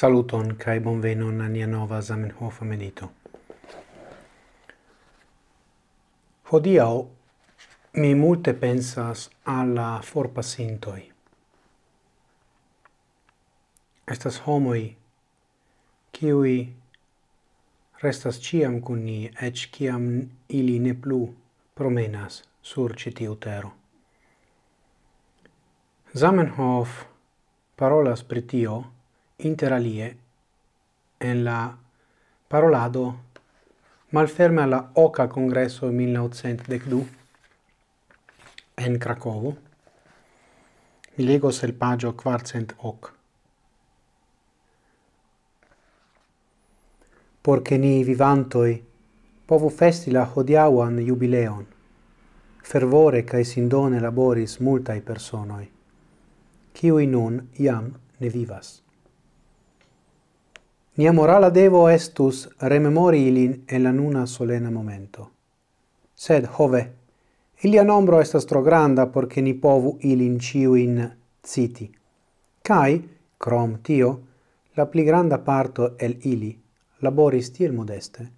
Saluton kai bonvenon a nia nova Zamenhof medito. Hodiau mi multe pensas alla forpasintoi. Estas homoi kiui restas ciam kun ni ec ciam ili ne plu promenas sur citiu tero. Zamenhof parolas pritio, tio, interalie en la parolado malferme alla Oca Congresso 1912 en Cracovo. Mi lego sel pagio quartcent hoc. Porque ni vivantoi povu festi la hodiauan jubileon, fervore cae sindone laboris multae personoi, ciui nun iam ne vivas. Nia morala devo estus rememori ilin en la nuna solena momento. Sed, hove, ilia nombro estas tro granda porce ni povu ilin ciuin citi. Cai, crom tio, la pli granda parto el ili laboris tiel modeste,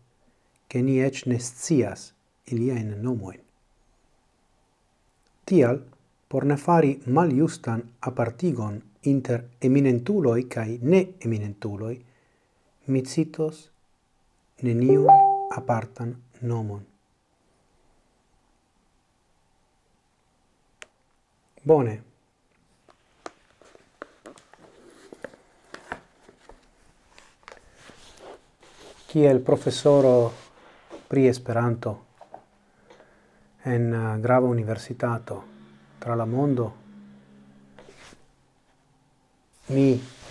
che ni ec ne scias in nomoin. Tial, por ne fari mal justan apartigon inter eminentuloi cae ne eminentuloi, mi citos neniun apartan nomon. Bone. Kiel profesoro pri Esperanto en uh, grava universitato tra la mondo, mi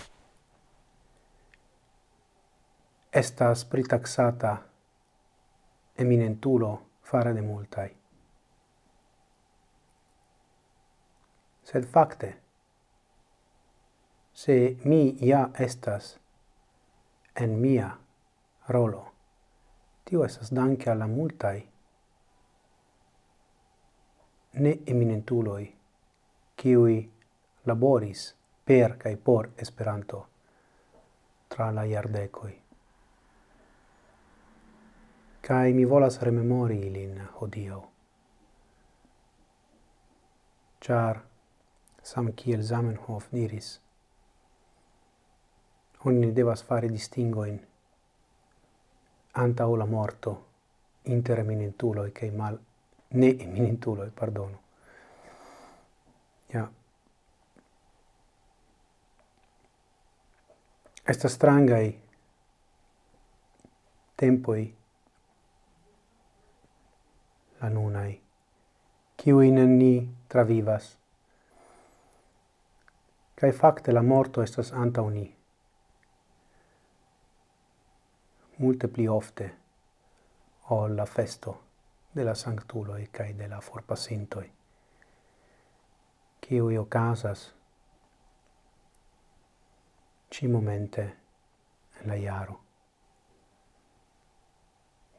estas pritaxata eminentulo fare de multai. Sed facte, se mi ja estas en mia rolo, tio estas danke alla multai ne eminentuloi kiui laboris per kai por Esperanto tra la iardecoi cae mi volas rememori ilin hodio. Char, sam kiel Zamenhof diris, oni devas fare distingoin anta la morto inter eminentuloi cae mal ne eminentuloi, pardono. Ja. Estas strangai tempoi la nunai, ciuin ni travivas. Cai facte la morto estas anta uni. Multe pli ofte o la festo de la sanctuloi cae de la forpasintoi, ciui ocasas ci momente en la iaro.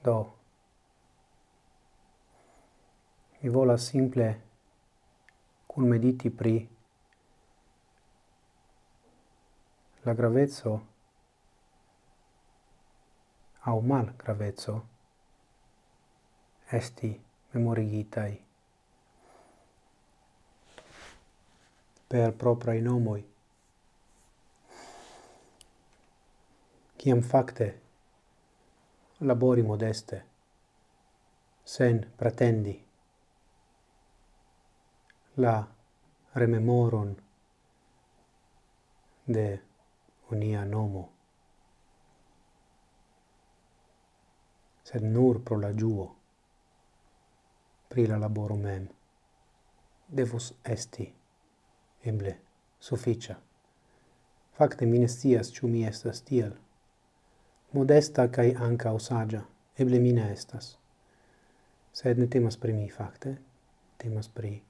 Do, Mi volas simple cun mediti pri la gravezzo au mal gravezzo esti memorigitai per proprai nomoi. Ciam facte labori modeste sen pretendi la rememoron de unia nomo, sed nur pro la giuo, pri la laboro mem, devus esti, eble, sufficia. facte minestias ciu mi estas tiel. Modesta cae ankaŭ osagia eble mi estas. Sed ne temas pri mi facte temas pri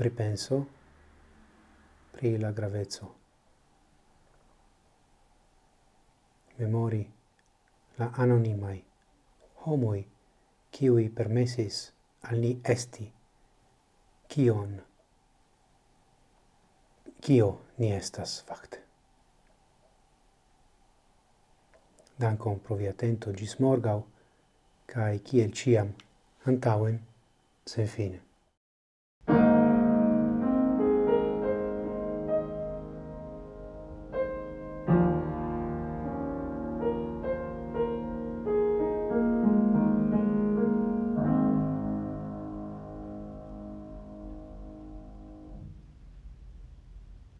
pripenso pri la gravezzo. Memori la anonimai homoi kiui permesis al ni esti kion kio ni estas fakt. Dankon pro vi atento gis morgau, cae ciel ciam, antauen, sen fine.